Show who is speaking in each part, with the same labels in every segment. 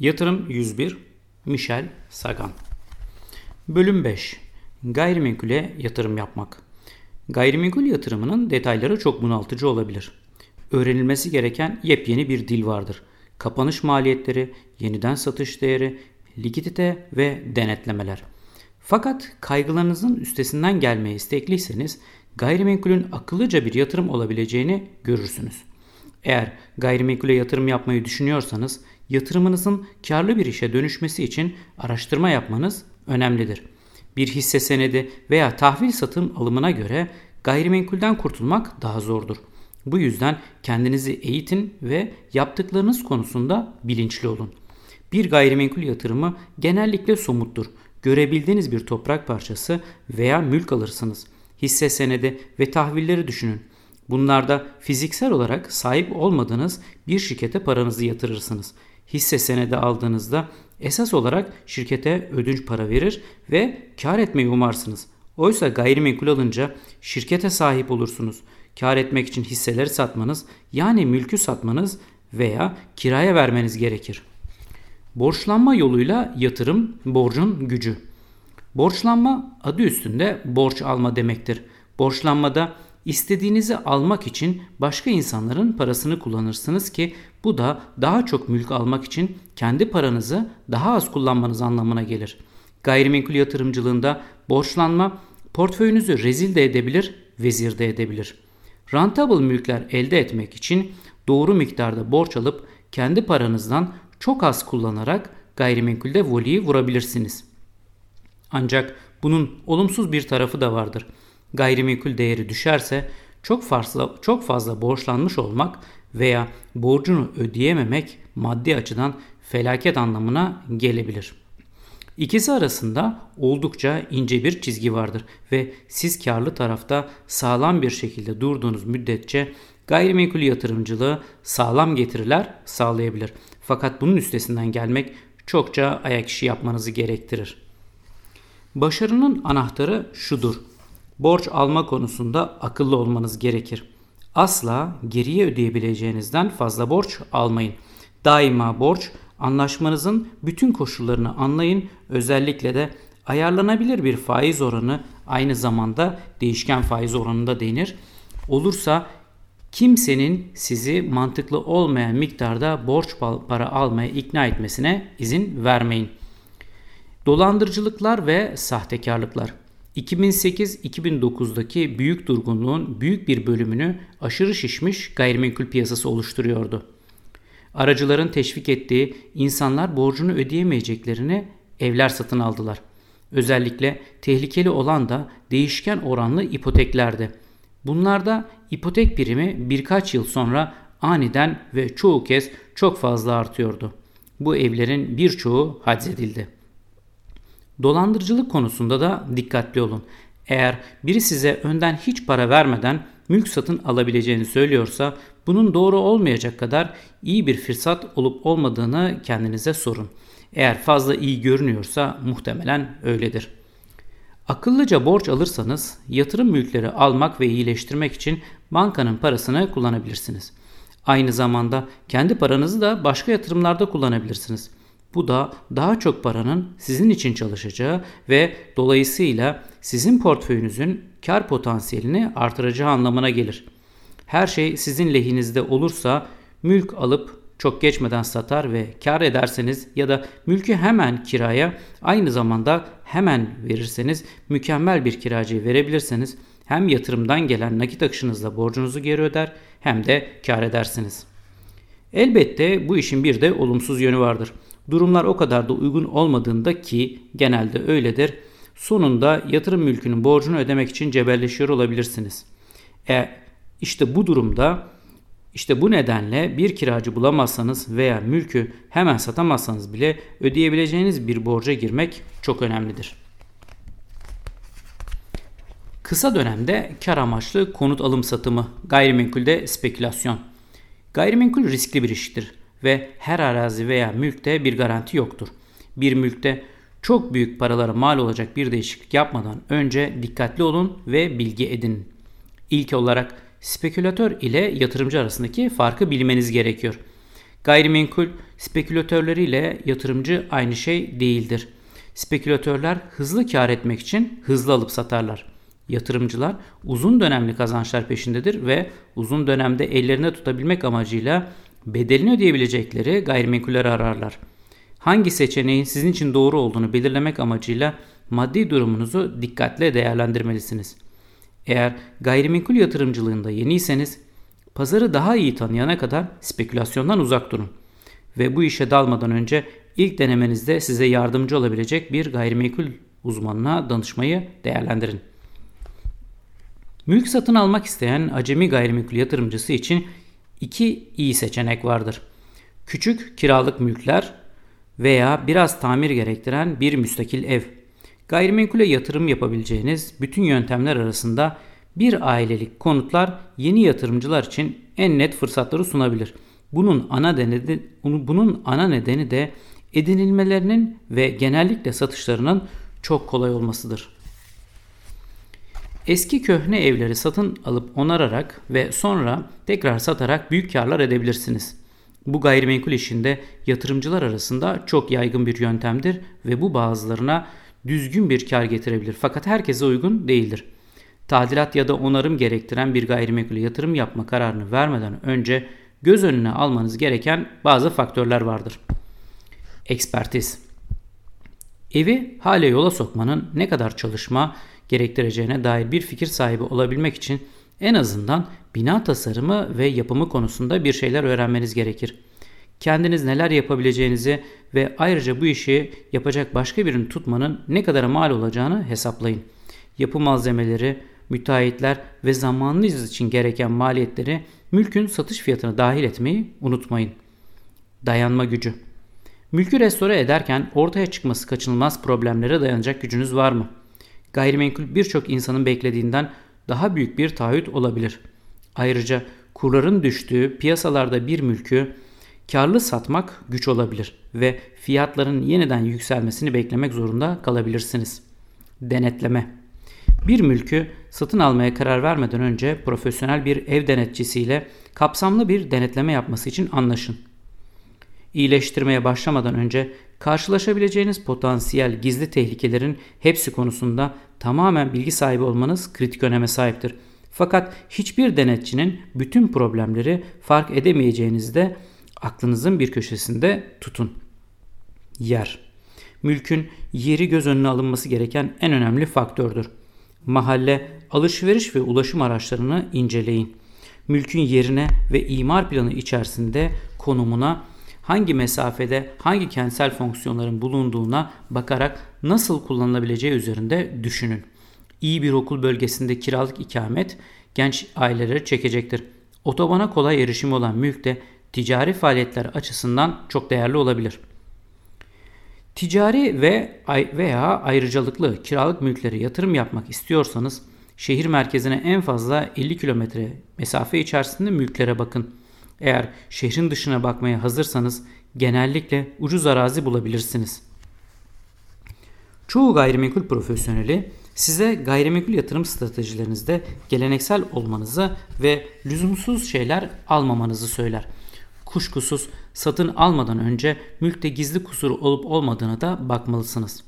Speaker 1: Yatırım 101 Michel Sagan Bölüm 5 Gayrimenkule yatırım yapmak Gayrimenkul yatırımının detayları çok bunaltıcı olabilir. Öğrenilmesi gereken yepyeni bir dil vardır. Kapanış maliyetleri, yeniden satış değeri, likidite ve denetlemeler. Fakat kaygılarınızın üstesinden gelmeye istekliyseniz gayrimenkulün akıllıca bir yatırım olabileceğini görürsünüz. Eğer gayrimenkule yatırım yapmayı düşünüyorsanız yatırımınızın karlı bir işe dönüşmesi için araştırma yapmanız önemlidir. Bir hisse senedi veya tahvil satım alımına göre gayrimenkulden kurtulmak daha zordur. Bu yüzden kendinizi eğitin ve yaptıklarınız konusunda bilinçli olun. Bir gayrimenkul yatırımı genellikle somuttur. Görebildiğiniz bir toprak parçası veya mülk alırsınız. Hisse senedi ve tahvilleri düşünün. Bunlarda fiziksel olarak sahip olmadığınız bir şirkete paranızı yatırırsınız. Hisse senedi aldığınızda esas olarak şirkete ödünç para verir ve kar etmeyi umarsınız. Oysa gayrimenkul alınca şirkete sahip olursunuz. Kar etmek için hisseleri satmanız yani mülkü satmanız veya kiraya vermeniz gerekir. Borçlanma yoluyla yatırım borcun gücü. Borçlanma adı üstünde borç alma demektir. Borçlanmada istediğinizi almak için başka insanların parasını kullanırsınız ki bu da daha çok mülk almak için kendi paranızı daha az kullanmanız anlamına gelir. Gayrimenkul yatırımcılığında borçlanma portföyünüzü rezil de edebilir, vezir de edebilir. Rentable mülkler elde etmek için doğru miktarda borç alıp kendi paranızdan çok az kullanarak gayrimenkulde voleyi vurabilirsiniz. Ancak bunun olumsuz bir tarafı da vardır. Gayrimenkul değeri düşerse çok fazla çok fazla borçlanmış olmak veya borcunu ödeyememek maddi açıdan felaket anlamına gelebilir. İkisi arasında oldukça ince bir çizgi vardır ve siz karlı tarafta sağlam bir şekilde durduğunuz müddetçe gayrimenkul yatırımcılığı sağlam getiriler sağlayabilir. Fakat bunun üstesinden gelmek çokça ayak işi yapmanızı gerektirir. Başarının anahtarı şudur. Borç alma konusunda akıllı olmanız gerekir. Asla geriye ödeyebileceğinizden fazla borç almayın. Daima borç anlaşmanızın bütün koşullarını anlayın. Özellikle de ayarlanabilir bir faiz oranı aynı zamanda değişken faiz oranında denir. Olursa kimsenin sizi mantıklı olmayan miktarda borç para almaya ikna etmesine izin vermeyin. Dolandırıcılıklar ve sahtekarlıklar. 2008-2009'daki büyük durgunluğun büyük bir bölümünü aşırı şişmiş gayrimenkul piyasası oluşturuyordu. Aracıların teşvik ettiği insanlar borcunu ödeyemeyeceklerini evler satın aldılar. Özellikle tehlikeli olan da değişken oranlı ipoteklerdi. Bunlarda ipotek birimi birkaç yıl sonra aniden ve çoğu kez çok fazla artıyordu. Bu evlerin birçoğu haczedildi. Dolandırıcılık konusunda da dikkatli olun. Eğer biri size önden hiç para vermeden mülk satın alabileceğini söylüyorsa bunun doğru olmayacak kadar iyi bir fırsat olup olmadığını kendinize sorun. Eğer fazla iyi görünüyorsa muhtemelen öyledir. Akıllıca borç alırsanız yatırım mülkleri almak ve iyileştirmek için bankanın parasını kullanabilirsiniz. Aynı zamanda kendi paranızı da başka yatırımlarda kullanabilirsiniz. Bu da daha çok paranın sizin için çalışacağı ve dolayısıyla sizin portföyünüzün kar potansiyelini artıracağı anlamına gelir. Her şey sizin lehinizde olursa mülk alıp çok geçmeden satar ve kar ederseniz ya da mülkü hemen kiraya aynı zamanda hemen verirseniz mükemmel bir kiracıya verebilirseniz hem yatırımdan gelen nakit akışınızla borcunuzu geri öder hem de kar edersiniz. Elbette bu işin bir de olumsuz yönü vardır. Durumlar o kadar da uygun olmadığında ki genelde öyledir. Sonunda yatırım mülkünün borcunu ödemek için cebelleşiyor olabilirsiniz. E, işte bu durumda işte bu nedenle bir kiracı bulamazsanız veya mülkü hemen satamazsanız bile ödeyebileceğiniz bir borca girmek çok önemlidir. Kısa dönemde kar amaçlı konut alım satımı, gayrimenkulde spekülasyon. Gayrimenkul riskli bir iştir ve her arazi veya mülkte bir garanti yoktur. Bir mülkte çok büyük paralara mal olacak bir değişiklik yapmadan önce dikkatli olun ve bilgi edinin. İlk olarak spekülatör ile yatırımcı arasındaki farkı bilmeniz gerekiyor. Gayrimenkul spekülatörleriyle yatırımcı aynı şey değildir. Spekülatörler hızlı kar etmek için hızlı alıp satarlar. Yatırımcılar uzun dönemli kazançlar peşindedir ve uzun dönemde ellerine tutabilmek amacıyla bedelini ödeyebilecekleri gayrimenkulleri ararlar. Hangi seçeneğin sizin için doğru olduğunu belirlemek amacıyla maddi durumunuzu dikkatle değerlendirmelisiniz. Eğer gayrimenkul yatırımcılığında yeniyseniz pazarı daha iyi tanıyana kadar spekülasyondan uzak durun. Ve bu işe dalmadan önce ilk denemenizde size yardımcı olabilecek bir gayrimenkul uzmanına danışmayı değerlendirin. Mülk satın almak isteyen acemi gayrimenkul yatırımcısı için iki iyi seçenek vardır. Küçük kiralık mülkler veya biraz tamir gerektiren bir müstakil ev. Gayrimenkule yatırım yapabileceğiniz bütün yöntemler arasında bir ailelik konutlar yeni yatırımcılar için en net fırsatları sunabilir. Bunun ana nedeni, bunun ana nedeni de edinilmelerinin ve genellikle satışlarının çok kolay olmasıdır. Eski köhne evleri satın alıp onararak ve sonra tekrar satarak büyük karlar edebilirsiniz. Bu gayrimenkul işinde yatırımcılar arasında çok yaygın bir yöntemdir ve bu bazılarına düzgün bir kar getirebilir fakat herkese uygun değildir. Tadilat ya da onarım gerektiren bir gayrimenkule yatırım yapma kararını vermeden önce göz önüne almanız gereken bazı faktörler vardır. Ekspertiz Evi hale yola sokmanın ne kadar çalışma gerektireceğine dair bir fikir sahibi olabilmek için en azından bina tasarımı ve yapımı konusunda bir şeyler öğrenmeniz gerekir. Kendiniz neler yapabileceğinizi ve ayrıca bu işi yapacak başka birini tutmanın ne kadar mal olacağını hesaplayın. Yapı malzemeleri, müteahhitler ve zamanınız için gereken maliyetleri mülkün satış fiyatına dahil etmeyi unutmayın. Dayanma gücü Mülkü restore ederken ortaya çıkması kaçınılmaz problemlere dayanacak gücünüz var mı? Gayrimenkul birçok insanın beklediğinden daha büyük bir taahhüt olabilir. Ayrıca kurların düştüğü piyasalarda bir mülkü karlı satmak güç olabilir ve fiyatların yeniden yükselmesini beklemek zorunda kalabilirsiniz. Denetleme Bir mülkü satın almaya karar vermeden önce profesyonel bir ev denetçisiyle kapsamlı bir denetleme yapması için anlaşın. İyileştirmeye başlamadan önce karşılaşabileceğiniz potansiyel gizli tehlikelerin hepsi konusunda tamamen bilgi sahibi olmanız kritik öneme sahiptir. Fakat hiçbir denetçinin bütün problemleri fark edemeyeceğinizi de aklınızın bir köşesinde tutun. Yer Mülkün yeri göz önüne alınması gereken en önemli faktördür. Mahalle, alışveriş ve ulaşım araçlarını inceleyin. Mülkün yerine ve imar planı içerisinde konumuna hangi mesafede hangi kentsel fonksiyonların bulunduğuna bakarak nasıl kullanılabileceği üzerinde düşünün. İyi bir okul bölgesinde kiralık ikamet genç aileleri çekecektir. Otobana kolay erişim olan mülk de ticari faaliyetler açısından çok değerli olabilir. Ticari ve veya ayrıcalıklı kiralık mülklere yatırım yapmak istiyorsanız şehir merkezine en fazla 50 kilometre mesafe içerisinde mülklere bakın. Eğer şehrin dışına bakmaya hazırsanız genellikle ucuz arazi bulabilirsiniz. Çoğu gayrimenkul profesyoneli size gayrimenkul yatırım stratejilerinizde geleneksel olmanızı ve lüzumsuz şeyler almamanızı söyler. Kuşkusuz satın almadan önce mülkte gizli kusur olup olmadığına da bakmalısınız.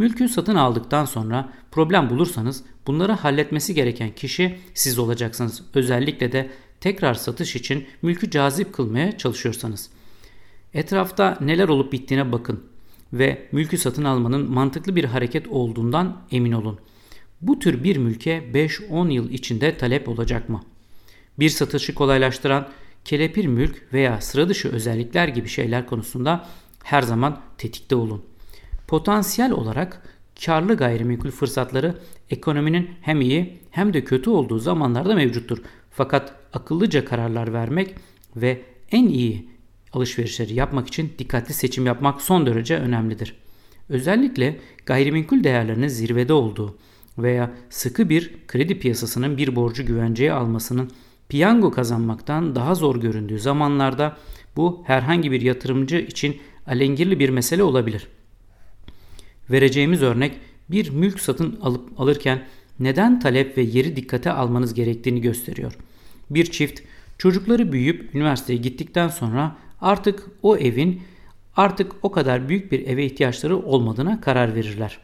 Speaker 1: Mülkü satın aldıktan sonra problem bulursanız bunları halletmesi gereken kişi siz olacaksınız. Özellikle de tekrar satış için mülkü cazip kılmaya çalışıyorsanız. Etrafta neler olup bittiğine bakın ve mülkü satın almanın mantıklı bir hareket olduğundan emin olun. Bu tür bir mülke 5-10 yıl içinde talep olacak mı? Bir satışı kolaylaştıran kelepir mülk veya sıra dışı özellikler gibi şeyler konusunda her zaman tetikte olun. Potansiyel olarak karlı gayrimenkul fırsatları ekonominin hem iyi hem de kötü olduğu zamanlarda mevcuttur. Fakat akıllıca kararlar vermek ve en iyi alışverişleri yapmak için dikkatli seçim yapmak son derece önemlidir. Özellikle gayrimenkul değerlerinin zirvede olduğu veya sıkı bir kredi piyasasının bir borcu güvenceye almasının piyango kazanmaktan daha zor göründüğü zamanlarda bu herhangi bir yatırımcı için alengirli bir mesele olabilir. Vereceğimiz örnek bir mülk satın alıp alırken neden talep ve yeri dikkate almanız gerektiğini gösteriyor. Bir çift çocukları büyüyüp üniversiteye gittikten sonra artık o evin artık o kadar büyük bir eve ihtiyaçları olmadığına karar verirler.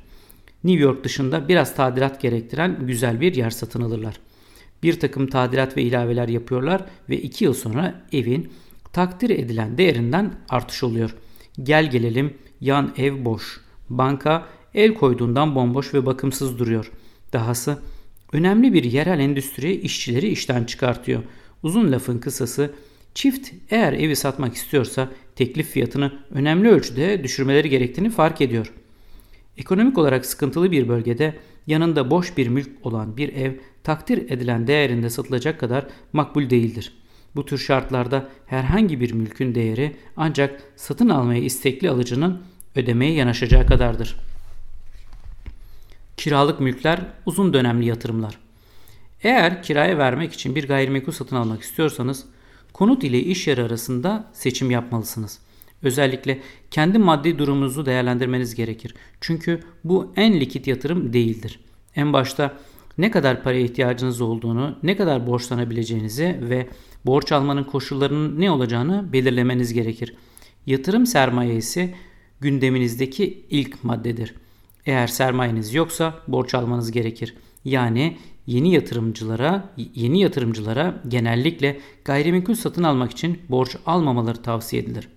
Speaker 1: New York dışında biraz tadilat gerektiren güzel bir yer satın alırlar. Bir takım tadilat ve ilaveler yapıyorlar ve 2 yıl sonra evin takdir edilen değerinden artış oluyor. Gel gelelim yan ev boş. Banka el koyduğundan bomboş ve bakımsız duruyor. Dahası önemli bir yerel endüstri işçileri işten çıkartıyor. Uzun lafın kısası çift eğer evi satmak istiyorsa teklif fiyatını önemli ölçüde düşürmeleri gerektiğini fark ediyor. Ekonomik olarak sıkıntılı bir bölgede yanında boş bir mülk olan bir ev takdir edilen değerinde satılacak kadar makbul değildir. Bu tür şartlarda herhangi bir mülkün değeri ancak satın almaya istekli alıcının ödemeye yanaşacağı kadardır. Kiralık mülkler uzun dönemli yatırımlar. Eğer kiraya vermek için bir gayrimenkul satın almak istiyorsanız konut ile iş yeri arasında seçim yapmalısınız. Özellikle kendi maddi durumunuzu değerlendirmeniz gerekir. Çünkü bu en likit yatırım değildir. En başta ne kadar paraya ihtiyacınız olduğunu, ne kadar borçlanabileceğinizi ve borç almanın koşullarının ne olacağını belirlemeniz gerekir. Yatırım sermayesi gündeminizdeki ilk maddedir. Eğer sermayeniz yoksa borç almanız gerekir. Yani yeni yatırımcılara yeni yatırımcılara genellikle gayrimenkul satın almak için borç almamaları tavsiye edilir.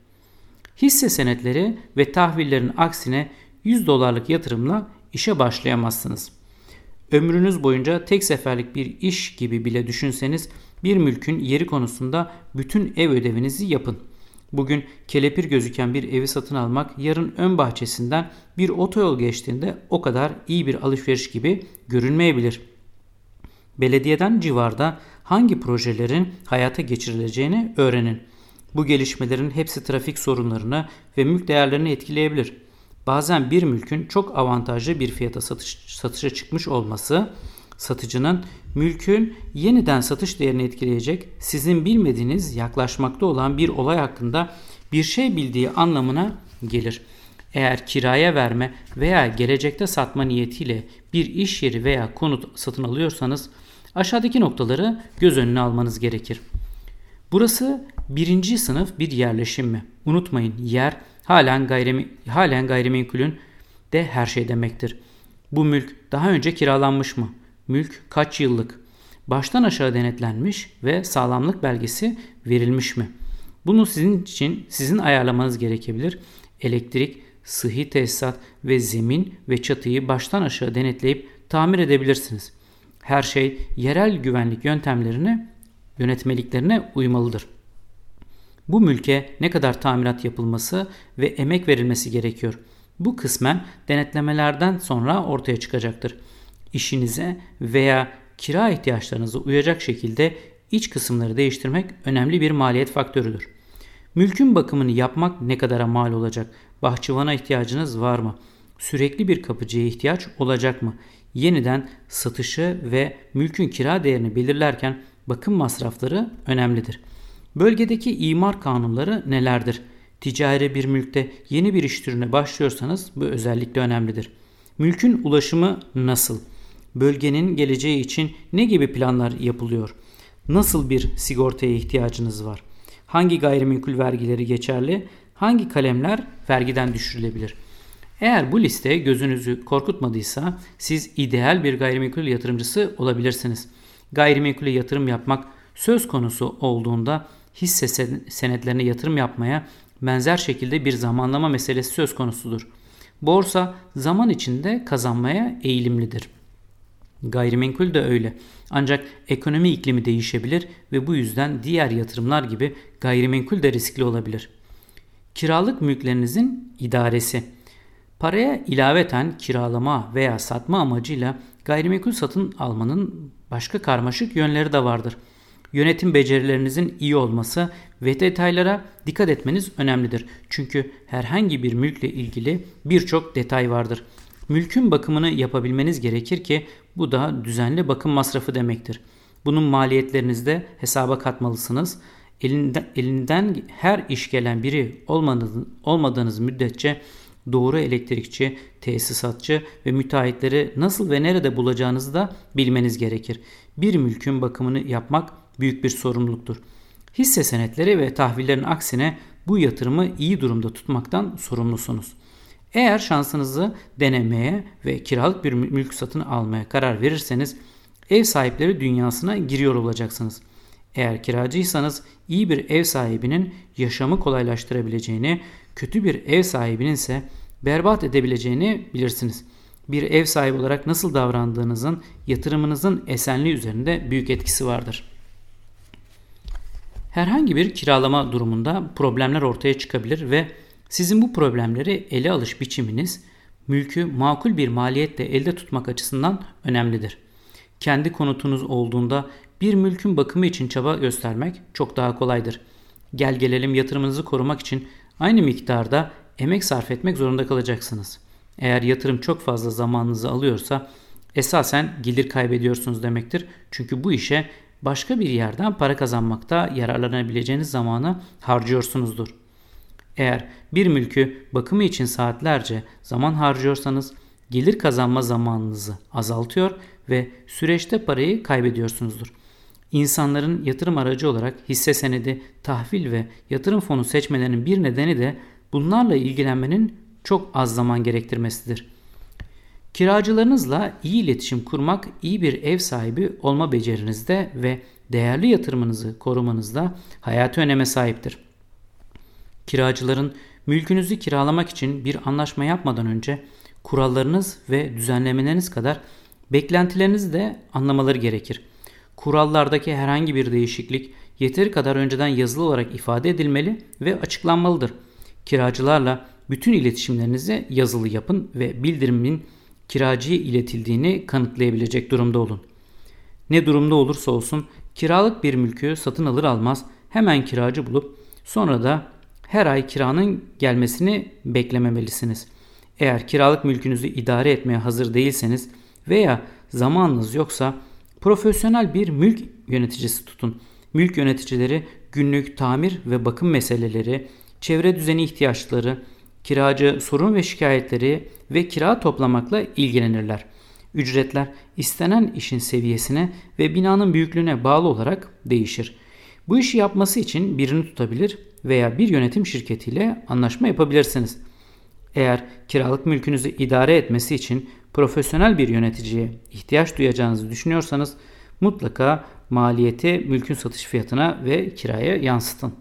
Speaker 1: Hisse senetleri ve tahvillerin aksine 100 dolarlık yatırımla işe başlayamazsınız. Ömrünüz boyunca tek seferlik bir iş gibi bile düşünseniz bir mülkün yeri konusunda bütün ev ödevinizi yapın. Bugün kelepir gözüken bir evi satın almak yarın ön bahçesinden bir otoyol geçtiğinde o kadar iyi bir alışveriş gibi görünmeyebilir. Belediyeden civarda hangi projelerin hayata geçirileceğini öğrenin. Bu gelişmelerin hepsi trafik sorunlarını ve mülk değerlerini etkileyebilir. Bazen bir mülkün çok avantajlı bir fiyata satış, satışa çıkmış olması satıcının mülkün yeniden satış değerini etkileyecek sizin bilmediğiniz yaklaşmakta olan bir olay hakkında bir şey bildiği anlamına gelir. Eğer kiraya verme veya gelecekte satma niyetiyle bir iş yeri veya konut satın alıyorsanız aşağıdaki noktaları göz önüne almanız gerekir. Burası birinci sınıf bir yerleşim mi? Unutmayın yer halen, gayrimi, halen gayrimenkulün de her şey demektir. Bu mülk daha önce kiralanmış mı? Mülk kaç yıllık? Baştan aşağı denetlenmiş ve sağlamlık belgesi verilmiş mi? Bunu sizin için sizin ayarlamanız gerekebilir. Elektrik, sıhhi tesisat ve zemin ve çatıyı baştan aşağı denetleyip tamir edebilirsiniz. Her şey yerel güvenlik yöntemlerine, yönetmeliklerine uymalıdır. Bu mülke ne kadar tamirat yapılması ve emek verilmesi gerekiyor. Bu kısmen denetlemelerden sonra ortaya çıkacaktır işinize veya kira ihtiyaçlarınıza uyacak şekilde iç kısımları değiştirmek önemli bir maliyet faktörüdür. Mülkün bakımını yapmak ne kadara mal olacak? Bahçıvana ihtiyacınız var mı? Sürekli bir kapıcıya ihtiyaç olacak mı? Yeniden satışı ve mülkün kira değerini belirlerken bakım masrafları önemlidir. Bölgedeki imar kanunları nelerdir? Ticari bir mülkte yeni bir iş türüne başlıyorsanız bu özellikle önemlidir. Mülkün ulaşımı nasıl? Bölgenin geleceği için ne gibi planlar yapılıyor? Nasıl bir sigortaya ihtiyacınız var? Hangi gayrimenkul vergileri geçerli? Hangi kalemler vergiden düşürülebilir? Eğer bu liste gözünüzü korkutmadıysa siz ideal bir gayrimenkul yatırımcısı olabilirsiniz. Gayrimenkule yatırım yapmak söz konusu olduğunda hisse senetlerine yatırım yapmaya benzer şekilde bir zamanlama meselesi söz konusudur. Borsa zaman içinde kazanmaya eğilimlidir. Gayrimenkul de öyle. Ancak ekonomi iklimi değişebilir ve bu yüzden diğer yatırımlar gibi gayrimenkul de riskli olabilir. Kiralık mülklerinizin idaresi. Paraya ilaveten kiralama veya satma amacıyla gayrimenkul satın almanın başka karmaşık yönleri de vardır. Yönetim becerilerinizin iyi olması ve detaylara dikkat etmeniz önemlidir. Çünkü herhangi bir mülkle ilgili birçok detay vardır. Mülkün bakımını yapabilmeniz gerekir ki bu da düzenli bakım masrafı demektir. Bunun maliyetlerinizi de hesaba katmalısınız. Elinden, elinden her iş gelen biri olmadığınız, olmadığınız müddetçe doğru elektrikçi, tesisatçı ve müteahhitleri nasıl ve nerede bulacağınızı da bilmeniz gerekir. Bir mülkün bakımını yapmak büyük bir sorumluluktur. Hisse senetleri ve tahvillerin aksine bu yatırımı iyi durumda tutmaktan sorumlusunuz. Eğer şansınızı denemeye ve kiralık bir mülk satın almaya karar verirseniz ev sahipleri dünyasına giriyor olacaksınız. Eğer kiracıysanız iyi bir ev sahibinin yaşamı kolaylaştırabileceğini, kötü bir ev sahibinin ise berbat edebileceğini bilirsiniz. Bir ev sahibi olarak nasıl davrandığınızın yatırımınızın esenliği üzerinde büyük etkisi vardır. Herhangi bir kiralama durumunda problemler ortaya çıkabilir ve sizin bu problemleri ele alış biçiminiz mülkü makul bir maliyetle elde tutmak açısından önemlidir. Kendi konutunuz olduğunda bir mülkün bakımı için çaba göstermek çok daha kolaydır. Gel gelelim yatırımınızı korumak için aynı miktarda emek sarf etmek zorunda kalacaksınız. Eğer yatırım çok fazla zamanınızı alıyorsa esasen gelir kaybediyorsunuz demektir. Çünkü bu işe başka bir yerden para kazanmakta yararlanabileceğiniz zamanı harcıyorsunuzdur. Eğer bir mülkü bakımı için saatlerce zaman harcıyorsanız gelir kazanma zamanınızı azaltıyor ve süreçte parayı kaybediyorsunuzdur. İnsanların yatırım aracı olarak hisse senedi, tahvil ve yatırım fonu seçmelerinin bir nedeni de bunlarla ilgilenmenin çok az zaman gerektirmesidir. Kiracılarınızla iyi iletişim kurmak iyi bir ev sahibi olma becerinizde ve değerli yatırımınızı korumanızda hayati öneme sahiptir. Kiracıların mülkünüzü kiralamak için bir anlaşma yapmadan önce kurallarınız ve düzenlemeleriniz kadar beklentilerinizi de anlamaları gerekir. Kurallardaki herhangi bir değişiklik yeteri kadar önceden yazılı olarak ifade edilmeli ve açıklanmalıdır. Kiracılarla bütün iletişimlerinizi yazılı yapın ve bildirimin kiracıya iletildiğini kanıtlayabilecek durumda olun. Ne durumda olursa olsun kiralık bir mülkü satın alır almaz hemen kiracı bulup sonra da her ay kiranın gelmesini beklememelisiniz. Eğer kiralık mülkünüzü idare etmeye hazır değilseniz veya zamanınız yoksa profesyonel bir mülk yöneticisi tutun. Mülk yöneticileri günlük tamir ve bakım meseleleri, çevre düzeni ihtiyaçları, kiracı sorun ve şikayetleri ve kira toplamakla ilgilenirler. Ücretler istenen işin seviyesine ve binanın büyüklüğüne bağlı olarak değişir. Bu işi yapması için birini tutabilir veya bir yönetim şirketiyle anlaşma yapabilirsiniz. Eğer kiralık mülkünüzü idare etmesi için profesyonel bir yöneticiye ihtiyaç duyacağınızı düşünüyorsanız mutlaka maliyeti mülkün satış fiyatına ve kiraya yansıtın.